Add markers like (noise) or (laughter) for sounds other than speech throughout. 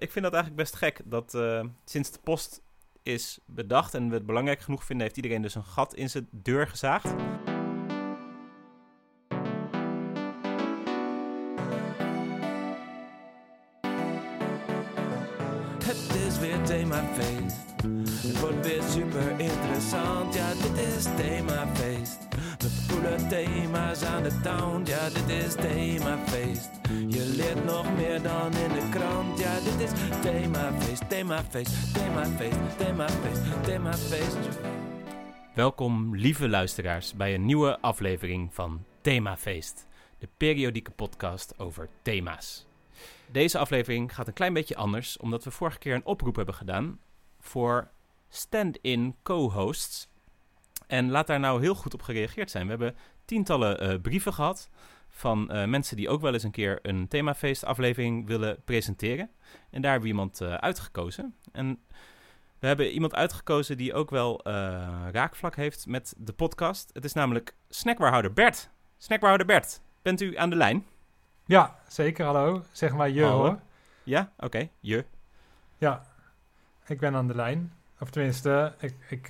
Ik vind dat eigenlijk best gek dat uh, sinds de post is bedacht en we het belangrijk genoeg vinden, heeft iedereen dus een gat in zijn deur gezaagd. Het is weer themafeest. Het wordt weer super interessant. Ja, dit is themafeest. We voelen thema's aan de town. Ja, dit is themafeest. Nog meer dan in de krant. Ja, dit is themafeest, themafeest, themafeest, themafeest, themafeest. Welkom, lieve luisteraars, bij een nieuwe aflevering van Themafeest, de periodieke podcast over thema's. Deze aflevering gaat een klein beetje anders, omdat we vorige keer een oproep hebben gedaan voor stand-in co-hosts. En laat daar nou heel goed op gereageerd zijn. We hebben tientallen uh, brieven gehad van uh, mensen die ook wel eens een keer een themafeest-aflevering willen presenteren. En daar hebben we iemand uh, uitgekozen. En we hebben iemand uitgekozen die ook wel raakvlak heeft met de podcast. Het is namelijk snackbarhouder Bert. Snackbarhouder Bert, bent u aan de lijn? Ja, zeker. Hallo. Zeg maar je Hallo. hoor. Ja, oké. Je. Ja, ik ben aan de lijn. Of tenminste, ik, ik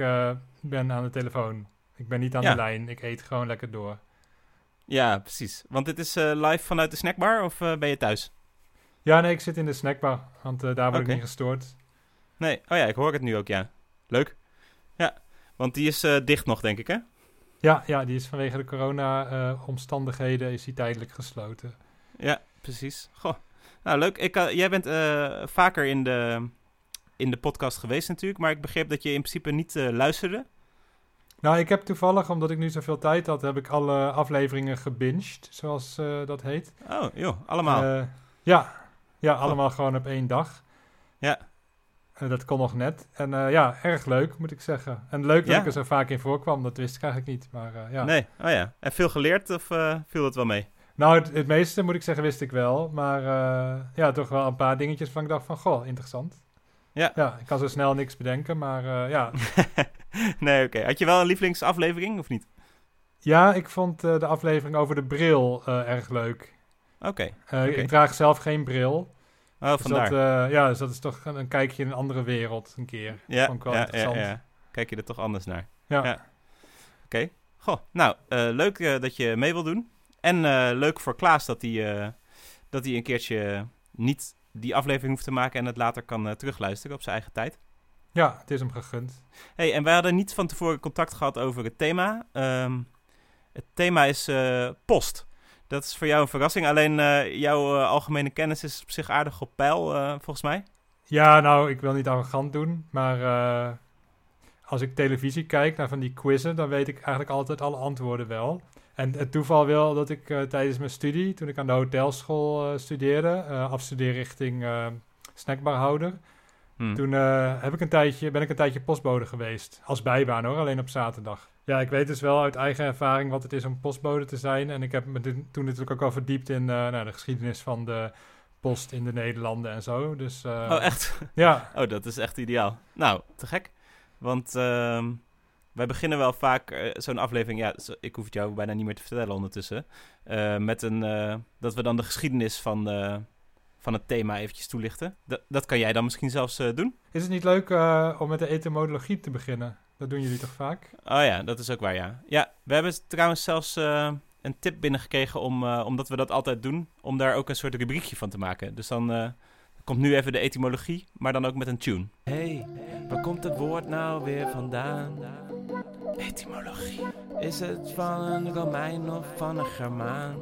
ben aan de telefoon. Ik ben niet aan Ja. de lijn. Ik eet gewoon lekker door. Ja, precies. Want dit is eh, live vanuit de snackbar of eh, ben je thuis? Ja, nee, ik zit in de snackbar, want eh, daar word ik niet gestoord. Nee. Oh ja, ik hoor het nu ook, ja. Leuk. Ja, want die is dicht nog, denk ik, hè? Ja, ja, die is vanwege de corona-omstandigheden is die tijdelijk gesloten. Ja, precies. Goh. Nou, leuk. Ik, jij bent vaker in de, in de podcast geweest natuurlijk, maar ik begreep dat je in principe niet luisterde. Nou, ik heb toevallig, omdat ik nu zoveel tijd had, heb ik alle afleveringen gebinged, zoals eh, dat heet. Oh, joh, allemaal. Eh, ja, ja, allemaal gewoon op één dag. Ja. Eh, dat kon nog net. En ja, erg leuk, moet ik zeggen. En leuk dat Ja? ik er zo vaak in voorkwam, dat wist ik eigenlijk niet. Maar ja. Nee, oh ja. En veel geleerd of viel het wel mee? Nou, het, het meeste moet ik zeggen wist ik wel. Maar ja, toch wel een paar dingetjes van ik dacht van, goh, interessant. Ja. Ja, ik kan zo snel niks bedenken, maar eh, ja. (laughs) nee, oké. Had je wel een lievelingsaflevering of niet? Ja, ik vond eh, de aflevering over de bril eh, erg leuk. Oké. Ik draag zelf geen bril. Oh, Dus vandaar. dat, ja, dus dat is toch een, een kijkje in een andere wereld een keer. ja, vond ik wel ja, ja, interessant. ja. Kijk je er toch anders naar? Ja. Ja. Oké. Goh, nou, leuk dat je mee wil doen. En leuk voor Klaas dat hij, dat hij een keertje niet die aflevering hoeft te maken en het later kan eh, terugluisteren op zijn eigen tijd. ja, het is hem gegund. hey, en wij hadden niet van tevoren contact gehad over het thema. Ehm, het thema is eh, post. Dat is voor jou een verrassing. Alleen eh, jouw algemene kennis is op zich aardig op peil, volgens mij. Ja, nou, ik wil niet arrogant doen, maar eh, als ik televisie kijk naar van die quizzen, dan weet ik eigenlijk altijd alle antwoorden wel. En het toeval wil dat ik eh, tijdens mijn studie, toen ik aan de hotelschool eh, studeerde, eh afstudeer richting snackbarhouder, Hm. toen heb ik een tijdje, ben ik een tijdje postbode geweest. Als bijbaan hoor, alleen op zaterdag. Ja, ik weet dus wel uit eigen ervaring wat het is om postbode te zijn. En ik heb me toen natuurlijk ook al verdiept in nou, de geschiedenis van de post in de Nederlanden en zo. Dus Oh, echt? ja, Oh, dat is echt ideaal. Nou, te gek. Want ehm, wij beginnen wel vaak eh, zo'n aflevering. Ja, zo- ik hoef het jou bijna niet meer te vertellen ondertussen. eh, met een. eh, dat we dan de geschiedenis van, eh, van het thema eventjes toelichten. Dat- dat kan jij dan misschien zelfs eh, doen? Is het niet leuk eh, om met de etymologie te beginnen? Dat doen jullie toch vaak? Oh ja, dat is ook waar, ja. Ja, we hebben trouwens zelfs eh, een tip binnengekregen om, eh, omdat we dat altijd doen, om daar ook een soort rubriekje van te maken. Dus dan eh, komt nu even de etymologie, maar dan ook met een tune. Hey, waar komt het woord nou weer vandaan? Etymologie. Is het van een Romein of van een Germaan?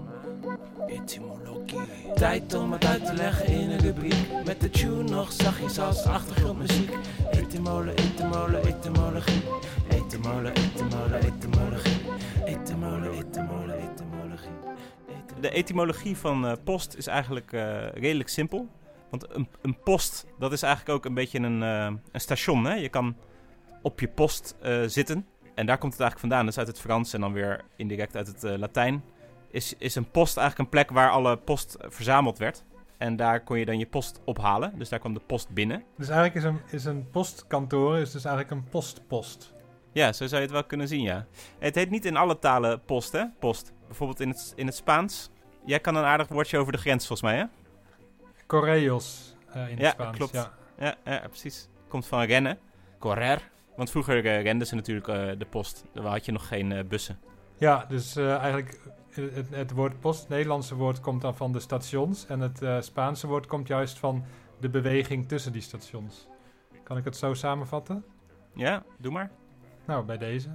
Etymologie. Tijd om het uit te leggen in een rubriek. Met de tune nog zachtjes als achtergrondmuziek. Etymole, etymole, etymologie. Etymole, etymole, etymologie. Etymole, etymole, etymologie. De etymologie van eh, post is eigenlijk eh, redelijk simpel. Want een, een post, dat is eigenlijk ook een beetje een, eh, een station. Hè? Je kan op je post zitten. En daar komt het eigenlijk vandaan. Dat is uit het Frans en dan weer indirect uit het eh, Latijn. Is, is een post eigenlijk een plek waar alle post eh, verzameld werd. En daar kon je dan je post ophalen. Dus daar kwam de post binnen. Dus eigenlijk is een, is een postkantoor is dus eigenlijk een postpost. Ja, zo zou je het wel kunnen zien, ja. Het heet niet in alle talen post, hè? Post. Bijvoorbeeld in het, in het Spaans. Jij kan een aardig woordje over de grens, volgens mij, hè? Correos. eh, in het Ja, Spaans. klopt. Ja. Ja, ja, precies. Komt van rennen. Correr. Want vroeger eh, renden ze natuurlijk eh, de post. Dan had je nog geen eh, bussen. Ja, dus eh, eigenlijk het, het, woord post, het Nederlandse woord, komt dan van de stations. En het eh, Spaanse woord komt juist van de beweging tussen die stations. Kan ik het zo samenvatten? Ja, doe maar. Nou, bij deze.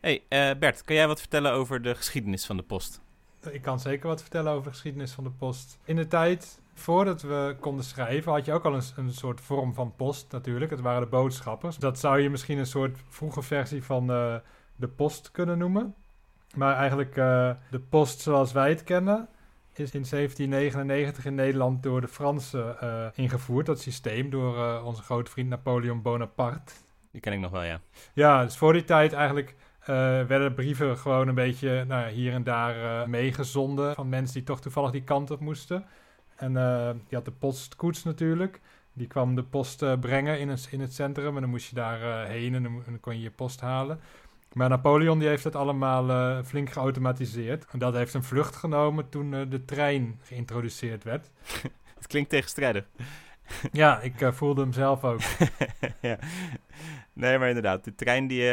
Hey, eh, Bert, kan jij wat vertellen over de geschiedenis van de post? Ik kan zeker wat vertellen over de geschiedenis van de post. In de tijd voordat we konden schrijven, had je ook al een, een soort vorm van post natuurlijk. Het waren de boodschappers. Dat zou je misschien een soort vroege versie van eh, de post kunnen noemen. Maar eigenlijk eh, de post zoals wij het kennen, is in 1799 in Nederland door de Fransen eh, ingevoerd. Dat systeem door onze grote vriend Napoleon Bonaparte. Die ken ik nog wel, ja. Ja, dus voor die tijd eigenlijk eh, werden brieven gewoon een beetje nou, hier en daar eh, meegezonden van mensen die toch toevallig die kant op moesten. En eh je had de postkoets natuurlijk. Die kwam de post brengen in het, in het centrum en dan moest je daar heen en dan, mo- en dan kon je je post halen. Maar Napoleon die heeft het allemaal flink geautomatiseerd. En dat heeft een vlucht genomen toen de trein geïntroduceerd werd. (laughs) Het klinkt tegenstrijdig. (laughs) ja, ik voelde hem zelf ook. (laughs) ja. Nee, maar inderdaad. De trein, die,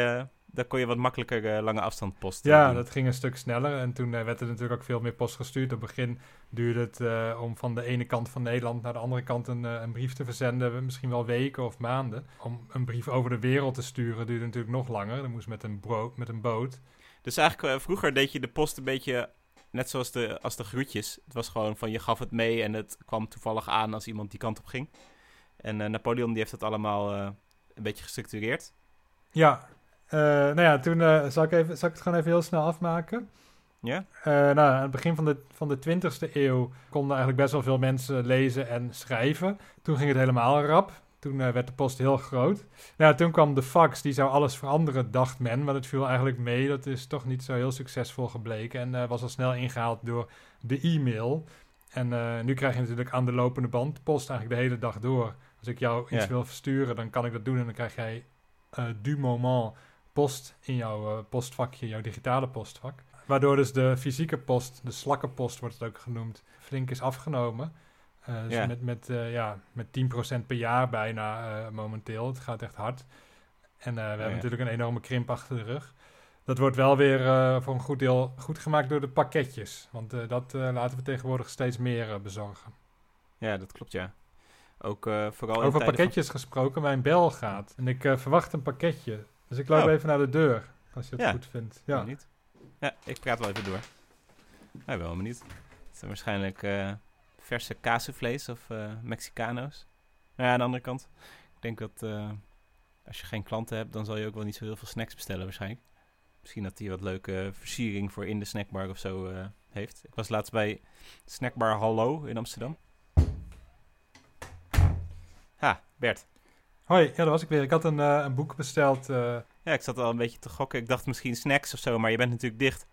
daar kon je wat makkelijker eh, lange afstand posten. Ja, doen. dat ging een stuk sneller. En toen eh, werd er natuurlijk ook veel meer post gestuurd. Op het begin duurde het eh, om van de ene kant van Nederland naar de andere kant een, een brief te verzenden. Misschien wel weken of maanden. Om een brief over de wereld te sturen duurde natuurlijk nog langer. Dat moest met een, met een boot. Dus eigenlijk, vroeger deed je de post een beetje net zoals de, als de groetjes. Het was gewoon van je gaf het mee en het kwam toevallig aan als iemand die kant op ging. En Napoleon die heeft dat allemaal een beetje gestructureerd. Ja, nou ja, toen eh, zal, ik even, zal ik het gewoon even heel snel afmaken. Ja? Eh, nou, aan het begin van de, van de 20e eeuw konden eigenlijk best wel veel mensen lezen en schrijven. Toen ging het helemaal rap. Toen eh, werd de post heel groot. Nou, toen kwam de fax, die zou alles veranderen, dacht men. Maar dat viel eigenlijk mee. Dat is toch niet zo heel succesvol gebleken. En eh, was al snel ingehaald door de e-mail. En eh, nu krijg je natuurlijk aan de lopende band post eigenlijk de hele dag door. Als ik jou iets Ja. wil versturen, dan kan ik dat doen. En dan krijg jij eh, du moment post in jouw eh, postvakje, jouw digitale postvak. Waardoor dus de fysieke post, de slakkenpost wordt het ook genoemd, flink is afgenomen. Eh, dus met, met, eh, ja, met 10% per jaar bijna momenteel. Het gaat echt hard. En we hebben ja. natuurlijk een enorme krimp achter de rug. Dat wordt wel weer voor een goed deel goed gemaakt door de pakketjes. Want dat laten we tegenwoordig steeds meer bezorgen. Ja, dat klopt, ja. Ook vooral Over pakketjes gesproken, mijn bel gaat. En ik verwacht een pakketje. Dus ik loop Oh. even naar de deur, als je het Ja. goed vindt. Ja. Niet? Ja, ik praat wel even door. Ben wel benieuwd. Het zijn waarschijnlijk eh, verse kazenvlees of eh Mexicano's. Maar ja, aan de andere kant. Ik denk dat eh, als je geen klanten hebt, dan zal je ook wel niet zo heel veel snacks bestellen waarschijnlijk. Misschien dat hij wat leuke versiering voor in de snackbar of zo heeft. Ik was laatst bij Snackbar Hallo in Amsterdam. Ha, Bert. Hoi, ja, daar was ik weer. Ik had een, eh, een boek besteld. eh, Ja, ik zat al een beetje te gokken. Ik dacht misschien snacks of zo, maar je bent natuurlijk dicht.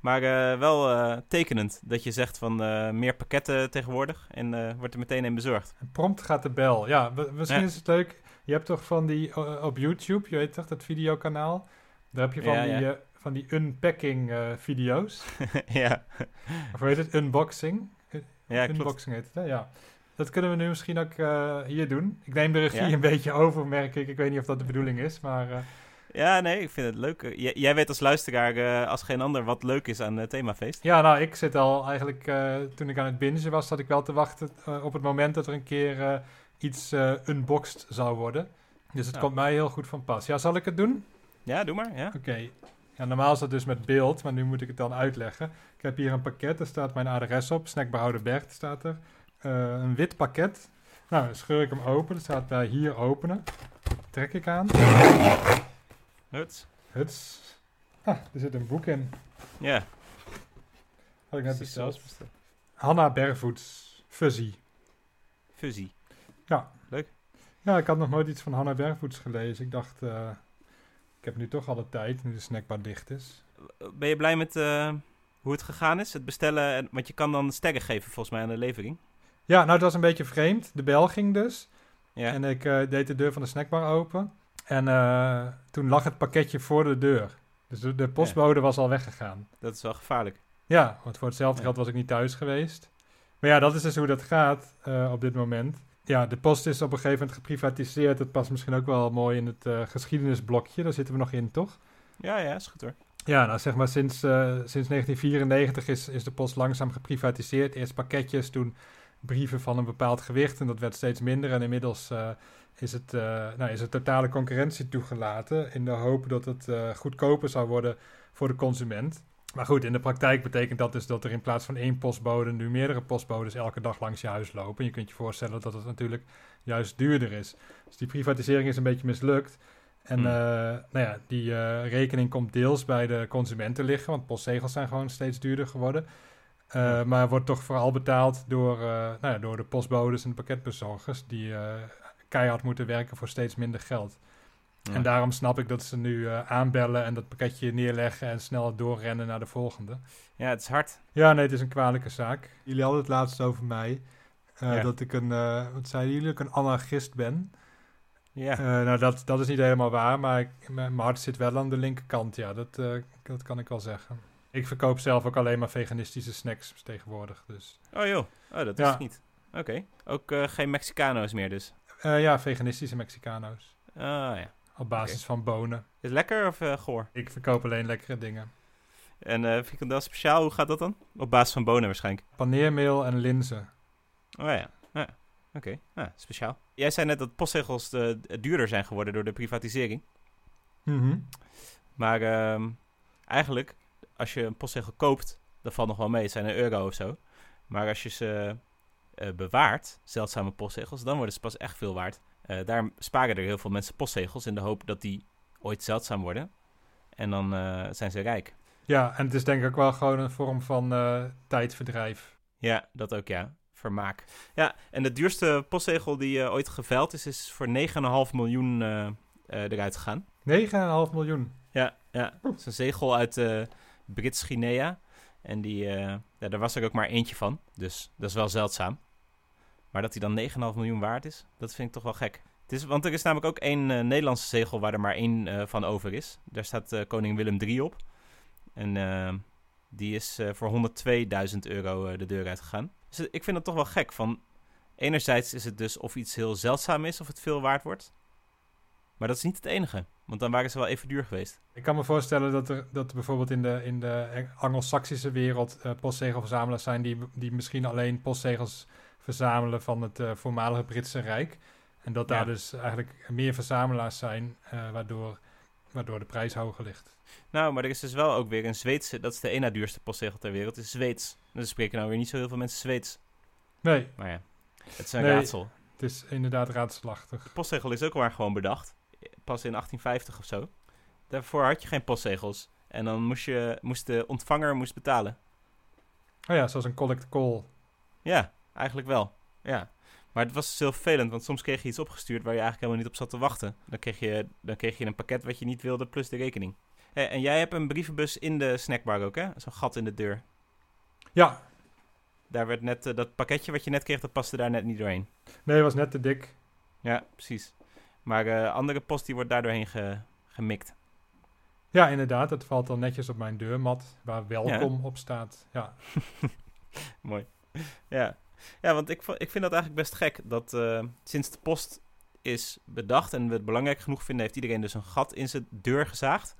Maar eh, wel tekenend dat je zegt van meer pakketten tegenwoordig. En wordt er meteen een bezorgd. en prompt gaat de bel. Ja, misschien Ja. is het leuk. Je hebt toch van die op YouTube, je weet toch, dat videokanaal. Daar heb je van, Ja, die, ja. van die unpacking video's. (laughs) ja. Of hoe heet het? Unboxing. ja, klopt. Unboxing heet het, hè? Ja. Dat kunnen we nu misschien ook eh, hier doen. Ik neem de regie Ja. een beetje over, merk ik. Ik weet niet of dat de bedoeling is, maar... eh, Ja, nee, ik vind het leuk. Eh, J- jij weet als luisteraar als geen ander wat leuk is aan het themafeest. Ja, nou, ik zit al eigenlijk, toen ik aan het bingen was, zat ik wel te wachten op het moment dat er een keer iets unboxed zou worden. Dus het komt mij heel goed van pas. Ja, zal ik het doen? Ja, doe maar. Ja. Oké. Ja, normaal is dat dus met beeld, maar nu moet ik het dan uitleggen. Ik heb hier een pakket, er staat mijn adres op. Snackbehouder Bert staat er. Eh, een wit pakket. Nou, dan scheur ik hem open. Er staat bij hier openen. Trek ik aan. Huts. Huts. Ah, er zit een boek in. Ja. Had ik net besteld. besteld. Hanna Bervoets. Fuzzy. Fusie. Ja, ik had nog nooit iets van Hanna Bervoets gelezen. Ik dacht, eh, ik heb nu toch alle tijd, nu de snackbar dicht is. Ben je blij met eh, hoe het gegaan is? Het bestellen, en- want je kan dan sterren geven volgens mij aan de levering. Ja, nou, het was een beetje vreemd. De bel ging dus. Ja. En ik eh, deed de deur van de snackbar open. En eh, toen lag het pakketje voor de deur. Dus de, de postbode was al weggegaan. Dat is wel gevaarlijk. Ja, want voor hetzelfde geld was ik niet thuis geweest. Maar ja, dat is dus hoe dat gaat eh, op dit moment. Ja, de post is op een gegeven moment geprivatiseerd. Dat past misschien ook wel mooi in het geschiedenisblokje. Daar zitten we nog in, toch? Ja, ja, is goed hoor. Ja, nou zeg maar sinds, sinds 1994 is, is de post langzaam geprivatiseerd. Eerst pakketjes, toen brieven van een bepaald gewicht en dat werd steeds minder. En inmiddels eh, is, het, eh, nou, is het totale concurrentie toegelaten in de hoop dat het eh, goedkoper zou worden voor de consument. Maar goed, in de praktijk betekent dat dus dat er in plaats van één postbode nu meerdere postbodes elke dag langs je huis lopen. Je kunt je voorstellen dat het natuurlijk juist duurder is. Dus die privatisering is een beetje mislukt. En Hmm. nou ja, die rekening komt deels bij de consumenten liggen, want postzegels zijn gewoon steeds duurder geworden. Eh, Ja. Maar wordt toch vooral betaald door, eh, nou ja, door de postbodes en de pakketbezorgers, die eh, keihard moeten werken voor steeds minder geld. Ja. En daarom snap ik dat ze nu eh, aanbellen en dat pakketje neerleggen en snel doorrennen naar de volgende. Ja, het is hard. Ja, nee, het is een kwalijke zaak. Jullie hadden het laatst over mij. eh, Ja. Dat ik een, eh, wat zeiden jullie, ik een anarchist ben. Ja. Eh, nou, dat, dat is niet helemaal waar, maar ik, mijn mijn hart zit wel aan de linkerkant. Ja, dat, eh, dat kan ik wel zeggen. Ik verkoop zelf ook alleen maar veganistische snacks tegenwoordig. Dus. Oh joh, oh, dat Ja. is niet. Oké. Ook eh, geen Mexicano's meer dus. Eh, ja, veganistische Mexicano's. Ah ja. Op basis van bonen. Is het lekker of eh, goor? Ik verkoop alleen lekkere dingen. En eh frikandel speciaal, hoe gaat dat dan? Op basis van bonen waarschijnlijk. Paneermeel en linzen. Oh ja, ja. oké. Ja, speciaal. Jij zei net dat postzegels duurder zijn geworden door de privatisering. Mhm. Maar ehm, eigenlijk, als je een postzegel koopt, dat valt nog wel mee. Het zijn een euro of zo. Maar als je ze eh, bewaart, zeldzame postzegels, dan worden ze pas echt veel waard. Eh, daar sparen er heel veel mensen postzegels in de hoop dat die ooit zeldzaam worden. En dan eh, zijn ze rijk. Ja, en het is denk ik ook wel gewoon een vorm van eh, tijdverdrijf. Ja, dat ook, ja. Vermaak. Ja, en de duurste postzegel die eh, ooit geveild is, is voor 9,5 miljoen eh, eh, eruit gegaan. 9,5 miljoen. Ja, ja. Het is een zegel uit eh Brits-Guinea. En die, eh, ja, daar was er ook maar eentje van. Dus dat is wel zeldzaam. Maar dat die dan 9,5 miljoen waard is, dat vind ik toch wel gek. Het is, want er is namelijk ook één eh, Nederlandse zegel waar er maar één eh, van over is. Daar staat koning Willem III op. En die is voor 102.000 euro de deur uitgegaan. Dus ik vind dat toch wel gek. Van, enerzijds is het dus of iets heel zeldzaam is of het veel waard wordt. Maar dat is niet het enige. Want dan waren ze wel even duur geweest. Ik kan me voorstellen dat er, dat bijvoorbeeld in de, in de Anglo-Saxische wereld eh, postzegelverzamelaars zijn die, die misschien alleen postzegels verzamelen van het eh, voormalige Britse Rijk. En dat daar Ja. dus eigenlijk meer verzamelaars zijn, eh, waardoor, waardoor de prijs hoger ligt. Nou, maar er is dus wel ook weer een Zweedse... Dat is de na duurste postzegel ter wereld. Is Zweeds. Dus spreken nou weer niet zo heel veel mensen Zweeds. Nee, Maar ja, het is een Nee. raadsel. het is inderdaad raadselachtig. De postzegel is ook maar gewoon bedacht. Pas in 1850 of zo. Daarvoor had je geen postzegels. En dan moest, je, moest de ontvanger moest betalen. Oh ja, zoals een collect call. Ja, eigenlijk wel. Ja. Maar het was dus heel vervelend, want soms kreeg je iets opgestuurd waar je eigenlijk helemaal niet op zat te wachten. Dan kreeg je, dan kreeg je een pakket wat je niet wilde, plus de rekening. En jij hebt een brievenbus in de snackbar ook, hè? Zo'n gat in de deur. Ja, Daar werd net, eh, dat pakketje wat je net kreeg, dat paste daar net niet doorheen. nee, het was net te dik. Ja, precies. Maar eh, andere post die wordt daar doorheen ge, gemikt. Ja, inderdaad, het valt dan netjes op mijn deurmat, waar welkom op staat. Ja, (laughs) Mooi. Ja. ja, want ik, ik vind dat eigenlijk best gek dat eh, sinds de post is bedacht en we het belangrijk genoeg vinden, heeft iedereen dus een gat in zijn deur gezaagd.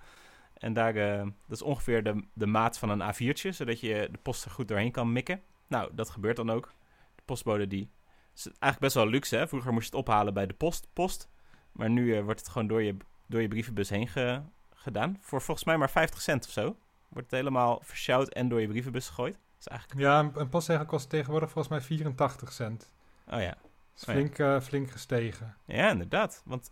En daar, eh, dat is ongeveer de, de maat van een A4'tje, zodat je de post er goed doorheen kan mikken. Nou, dat gebeurt dan ook. De postbode die is eigenlijk best wel luxe, hè. Vroeger moest je het ophalen bij de post, post. Maar nu eh, wordt het gewoon door je, door je brievenbus heen ge- gedaan. Voor volgens mij maar 50 cent of zo. Wordt het helemaal versjouwd en door je brievenbus gegooid. Is eigenlijk... ja een, een postzegel kost tegenwoordig volgens mij 84 cent. Oh ja, is Oh ja. flink, eh, flink gestegen. Ja, inderdaad. Want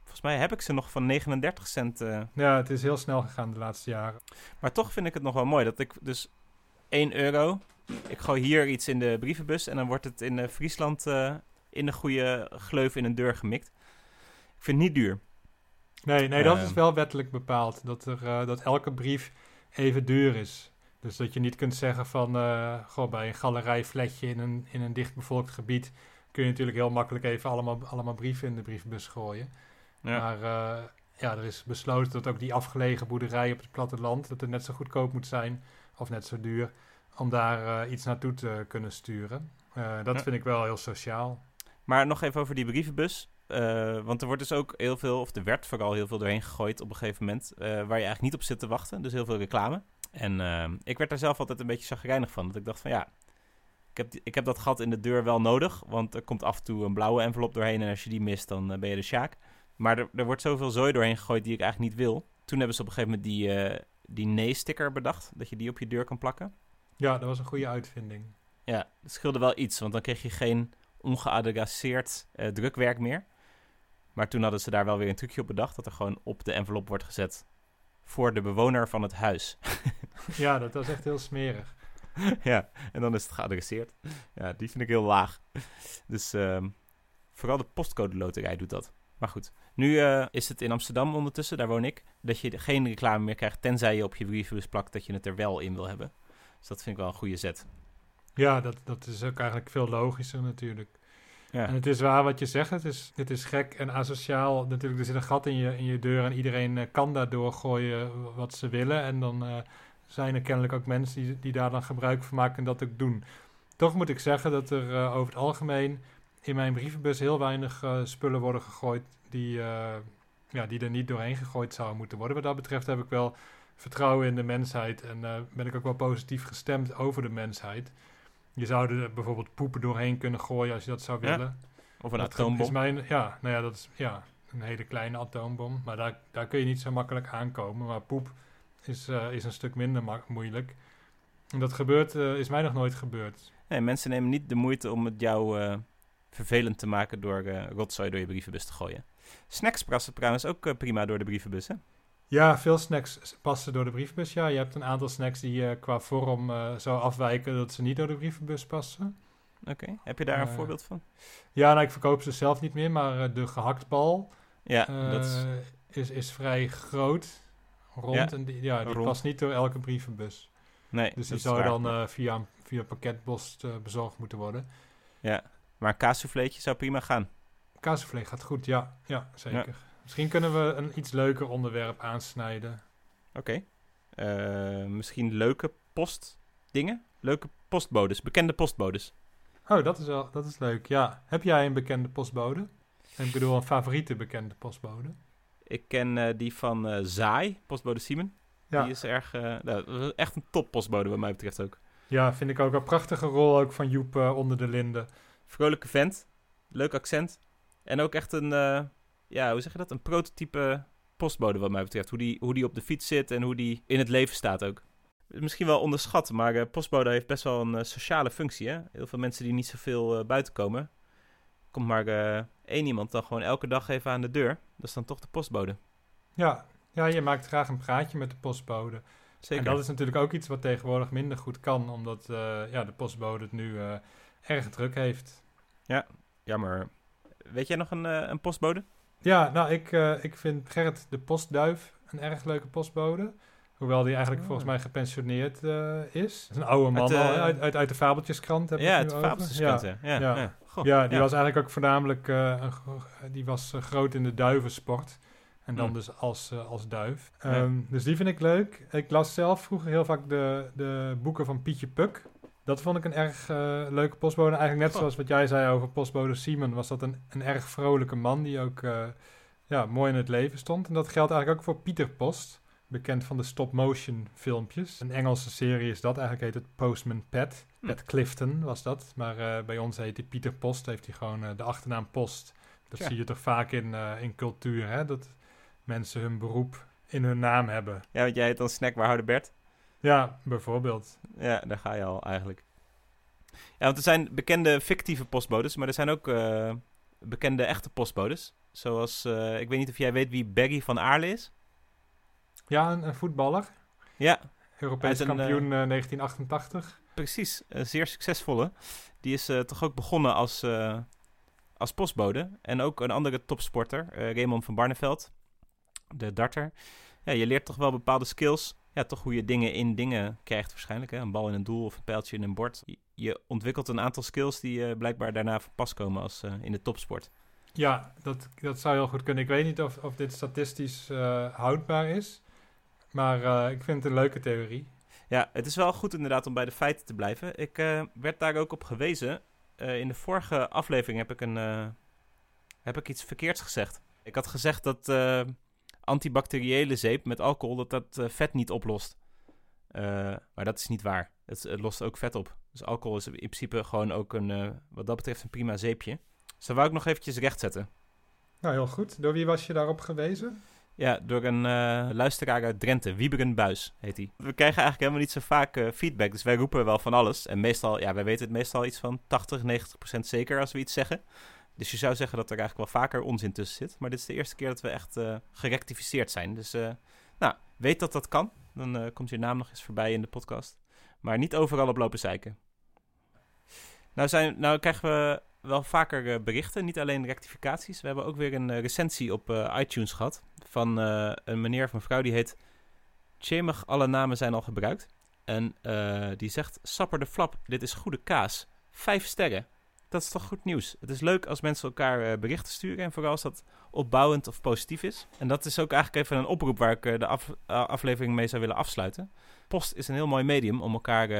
volgens mij heb ik ze nog van 39 cent. eh, Ja, het is heel snel gegaan de laatste jaren. maar toch vind ik het nog wel mooi dat ik dus 1 euro. Ik gooi hier iets in de brievenbus en dan wordt het in Friesland in de goede gleuf in een deur gemikt. Ik vind het niet duur. Nee, nee dat Ehm. is wel wettelijk bepaald. Dat, er, eh, dat elke brief even duur is. Dus dat je niet kunt zeggen van... goh, bij een galerijfletje in een, in een dichtbevolkt gebied... kun je natuurlijk heel makkelijk even allemaal, allemaal brieven in de brievenbus gooien. Ja. Maar eh, ja, er is besloten dat ook die afgelegen boerderij op het platteland... dat het net zo goedkoop moet zijn of net zo duur, om daar iets naartoe te kunnen sturen. dat vind ik wel heel sociaal. Maar nog even over die brievenbus. Want er wordt dus ook heel veel, of er werd vooral heel veel doorheen gegooid op een gegeven moment, waar je eigenlijk niet op zit te wachten. Dus heel veel reclame. En ik werd daar zelf altijd een beetje chagrijnig van. Dat ik dacht van ja, ik heb, ik heb dat gat in de deur wel nodig, want er komt af en toe een blauwe envelop doorheen en als je die mist, dan eh, ben je de sjaak. Maar er, er wordt zoveel zooi doorheen gegooid die ik eigenlijk niet wil. Toen hebben ze op een gegeven moment die, die nee-sticker bedacht, dat je die op je deur kan plakken. Ja, dat was een goede uitvinding. Ja, dat scheelde wel iets, want dan kreeg je geen ongeadresseerd drukwerk meer. Maar toen hadden ze daar wel weer een trucje op bedacht, dat er gewoon op de envelop wordt gezet voor de bewoner van het huis. (laughs) ja, dat was echt heel smerig. (laughs) ja, en dan is het geadresseerd. Ja, die vind ik heel laag. Dus ehm, vooral de postcode loterij doet dat. Maar goed, nu uh, is het in Amsterdam ondertussen, daar woon ik, dat je geen reclame meer krijgt, tenzij je op je brievenbus plakt dat je het er wel in wil hebben. Dus dat vind ik wel een goede zet. Ja, dat, dat is ook eigenlijk veel logischer natuurlijk. Ja. En het is waar wat je zegt, het is, is gek en asociaal. Natuurlijk, er zit een gat in je, in je deur en iedereen uh, kan daardoor gooien wat ze willen. En dan uh, zijn er kennelijk ook mensen die, daar dan gebruik van maken en dat ook doen. Toch moet ik zeggen dat er uh, over het algemeen in mijn brievenbus heel weinig spullen worden gegooid die, ja, die er niet doorheen gegooid zouden moeten worden. Wat dat betreft heb ik wel vertrouwen in de mensheid en ben ik ook wel positief gestemd over de mensheid. Je zou er bijvoorbeeld poepen doorheen kunnen gooien als je dat zou willen. Of een atoombom. Is mijn, ja, nou ja, dat is ja, een hele kleine atoombom. Maar daar, daar kun je niet zo makkelijk aankomen. Maar poep is, uh, is een stuk minder moeilijk. En dat gebeurt, uh, is mij nog nooit gebeurd. Nee, mensen nemen niet de moeite om het jou uh, vervelend te maken door rotzooi door je brievenbus te gooien. Snacks passen trouwens ook prima door de brievenbus, hè? Ja, veel snacks passen door de brievenbus. Ja, je hebt een aantal snacks die qua vorm zo afwijken dat ze niet door de brievenbus passen. Oké, heb je daar een voorbeeld van? Ja, nou, ik verkoop ze zelf niet meer, maar de gehaktbal ja, dat is... is... Is, vrij groot rond. Ja, en die, ja, die past niet door elke brievenbus. Nee, dus die zou dan uh, via, via pakketpost uh, bezorgd moeten worden. Ja, maar een zou prima gaan. Kaassoufflé gaat goed, ja. Ja, zeker. Misschien kunnen we een iets leuker onderwerp aansnijden. Oké. Okay. Uh, misschien leuke postdingen? Leuke postbodes, bekende postbodes. Oh, dat is, wel, dat is leuk, ja. Heb jij een bekende postbode? Ik bedoel, een favoriete bekende postbode? Ik ken uh, die van uh, Zaai, postbode Simon. Ja. Die is erg, nou, echt een top postbode wat mij betreft ook. Ja, vind ik ook een prachtige rol ook van Joep onder de linden. Vrolijke vent, leuk accent. En ook echt een, ja, hoe zeg je dat? Een prototype postbode wat mij betreft. Hoe die, hoe die op de fiets zit en hoe die in het leven staat ook. Misschien wel onderschat, maar postbode heeft best wel een sociale functie. Hè? Heel veel mensen die niet zoveel buiten komen. Komt maar één iemand dan gewoon elke dag even aan de deur. Dat is dan toch de postbode. Ja, ja je maakt graag een praatje met de postbode. Zeker. En dat is natuurlijk ook iets wat tegenwoordig minder goed kan, omdat uh, ja, de postbode het nu uh, erg druk heeft. Ja, jammer. Weet jij nog een, uh, een postbode? Ja, nou, ik, ik vind Gerrit de Postduif een erg leuke postbode. Hoewel die eigenlijk oh. volgens mij gepensioneerd uh, is. is een oude man uit, uh, uit, uit, uit, de Fabeltjeskrant. Heb ja, uit de Fabeltjeskrant, ja. Ja, ja. ja. ja die was eigenlijk ook voornamelijk... Uh, die was groot in de duivensport. En dan mm. dus als, als duif. Um, dus die vind ik leuk. Ik las zelf vroeger heel vaak de, de boeken van Pietje Puk. Dat vond ik een erg leuke postbode. Eigenlijk net zoals wat jij zei over postbode Simon... was dat een, een erg vrolijke man die ook ja, mooi in het leven stond. En dat geldt eigenlijk ook voor Pieter Post bekend van de stop-motion filmpjes. Een Engelse serie is dat, eigenlijk heet het Postman Pat. Hm. Pat Clifton was dat, maar uh, bij ons heet hij Pieter Post, heeft hij gewoon de achternaam Post. Dat zie je toch vaak in, in cultuur, hè? dat mensen hun beroep in hun naam hebben. Ja, want jij heet dan Snackwouder Bert? Ja, bijvoorbeeld. Ja, daar ga je al eigenlijk. Ja, want er zijn bekende fictieve postbodes, maar er zijn ook bekende echte postbodes. Zoals, ik weet niet of jij weet wie Baggy van Aarle is? Ja, een, voetballer. Ja. Europees kampioen 1988. Eh, precies, een zeer succesvolle. Die is toch ook begonnen als, als postbode. En ook een andere topsporter, Raymond van Barneveld, de darter. Ja, je leert toch wel bepaalde skills. Ja, toch hoe je dingen in dingen krijgt waarschijnlijk. Hè? Een bal in een doel of een pijltje in een bord. Je, ontwikkelt een aantal skills die blijkbaar daarna van pas komen als in de topsport. Ja, dat, dat zou heel goed kunnen. Ik weet niet of, of dit statistisch houdbaar is. Maar uh, ik vind het een leuke theorie. Ja, het is wel goed inderdaad om bij de feiten te blijven. Ik uh, werd daar ook op gewezen. Uh, in de vorige aflevering heb ik, een, uh, heb ik iets verkeerds gezegd. Ik had gezegd dat antibacteriële zeep met alcohol dat dat vet niet oplost. maar dat is niet waar. Het, het, lost ook vet op. Dus alcohol is in principe gewoon ook een, wat dat betreft een prima zeepje. Dus dat wou ik nog eventjes rechtzetten. Nou, heel goed. Door wie was je daarop gewezen? Ja, door een uh, luisteraar uit Drenthe, Wieberen Buis heet hij. We krijgen eigenlijk helemaal niet zo vaak uh, feedback, dus wij roepen wel van alles. En meestal, ja, wij weten het meestal iets van 80, 90 procent zeker als we iets zeggen. Dus je zou zeggen dat er eigenlijk wel vaker onzin tussen zit. Maar dit is de eerste keer dat we echt uh, gerectificeerd zijn. Dus nou, weet dat dat kan. Dan komt je naam nog eens voorbij in de podcast. Maar niet overal op lopen zeiken. Nou, zijn, nou krijgen we wel vaker berichten, niet alleen rectificaties. We hebben ook weer een recensie op iTunes gehad van een meneer of mevrouw die heet Tjemig, alle namen zijn al gebruikt. En die zegt, sapper de flap, dit is goede kaas. Vijf sterren. Dat is toch goed nieuws. Het is leuk als mensen elkaar berichten sturen en vooral als dat opbouwend of positief is. En dat is ook eigenlijk even een oproep waar ik de af, aflevering mee zou willen afsluiten. Post is een heel mooi medium om elkaar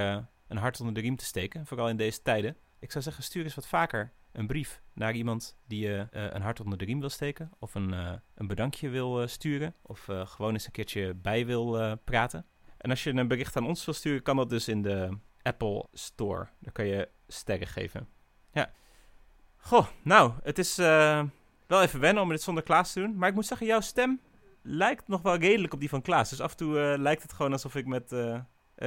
een hart onder de riem te steken, vooral in deze tijden. Ik zou zeggen, stuur eens wat vaker een brief naar iemand die je een hart onder de riem wil steken. Of een, een bedankje wil sturen. Of gewoon eens een keertje bij wil praten. En als je een bericht aan ons wil sturen, kan dat dus in de Apple Store. Daar kan je sterren geven. Ja. Goh, nou, het is wel even wennen om dit zonder Klaas te doen. Maar ik moet zeggen, jouw stem lijkt nog wel redelijk op die van Klaas. Dus af en toe lijkt het gewoon alsof ik met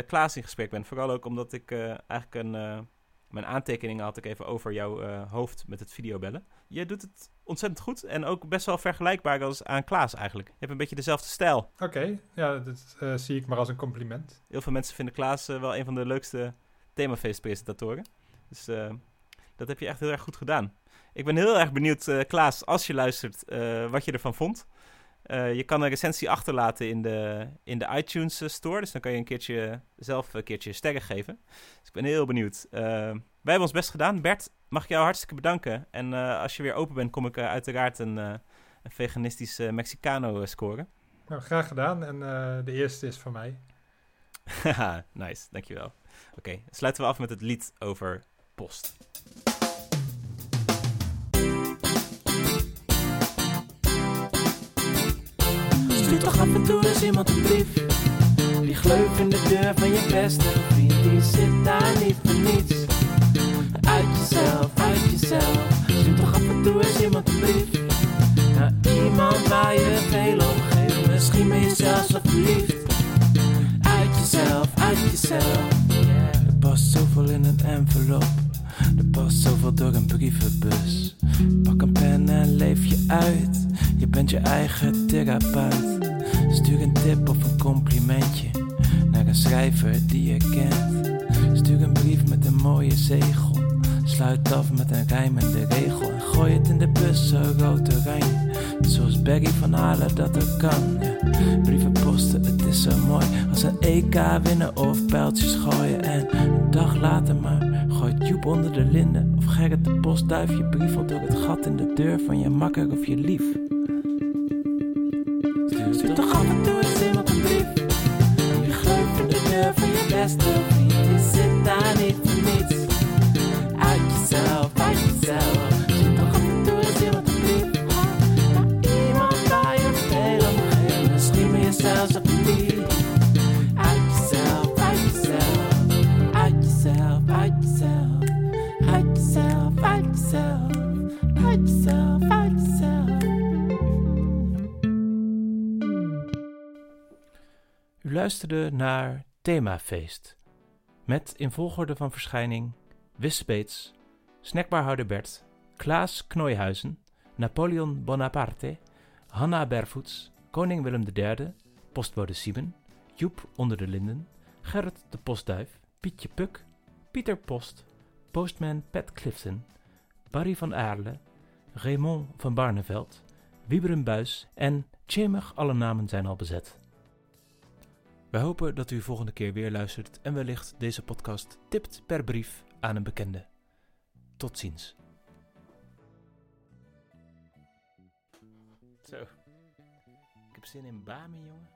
Klaas in gesprek ben. Vooral ook omdat ik eigenlijk een mijn aantekeningen had ik even over jouw uh, hoofd met het videobellen. Je doet het ontzettend goed en ook best wel vergelijkbaar als aan Klaas eigenlijk. Je hebt een beetje dezelfde stijl. Oké, okay, ja, dat uh, zie ik maar als een compliment. Heel veel mensen vinden Klaas uh, wel een van de leukste themafeest-presentatoren. Dus dat heb je echt heel erg goed gedaan. Ik ben heel erg benieuwd, Klaas, als je luistert, wat je ervan vond. Uh, je kan een recensie achterlaten in de, in de iTunes eh, Store. Dus dan kan je een keertje zelf een keertje sterren geven. Dus ik ben heel benieuwd. Uh, wij hebben ons best gedaan. Bert, mag ik jou hartstikke bedanken. En uh, als je weer open bent, kom ik uiteraard een, een veganistische Mexicano scoren. Nou, graag gedaan. En de eerste is van mij. (laughs) nice, dankjewel. Oké, okay, sluiten we af met het lied over post. Stuur toch af en toe eens iemand een brief. Die gleuf in de deur van je beste vriend, die zit daar niet voor niets. Uit jezelf, uit jezelf. Stuur toch af en toe eens iemand een brief. Naar iemand waar je veel om geeft. Misschien ben je zelfs wat verliefd. Uit jezelf, uit jezelf. Yeah. Er past zoveel in een envelop. Zoveel door een brievenbus. Pak een pen en leef je uit. Je bent je eigen therapeut. Stuur een tip of een complimentje naar een schrijver die je kent. Stuur een brief met een mooie zegel. Sluit af met een rijmende regel. En gooi het in de bus, zo rood oranje. Zoals Berry van Halen dat ook kan. Ja. Brieven het is zo mooi. Als een EK winnen of pijltjes gooien. En een dag later maar gooit Joep onder de linden. Of Gerrit de postduif je door het gat in de deur van je makker of je lief. Stuur toch af en toe luisterde naar Themafeest. Met in volgorde van verschijning Wis Speets, Snackbarhouder Bert, Klaas Knooihuizen, Napoleon Bonaparte, Hanna Bervoets, Koning Willem III, Postbode Siemen, Joep onder de linden, Gerrit de Postduif, Pietje Puk, Pieter Post, Postman Pat Clifton, Barry van Aarle, Raymond van Barneveld, Wieberen Buis en Tjemig, alle namen zijn al bezet. Wij hopen dat u volgende keer weer luistert en wellicht deze podcast tipt per brief aan een bekende. Tot ziens. Zo. Ik heb zin in Bami, jongen.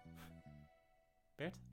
Bert?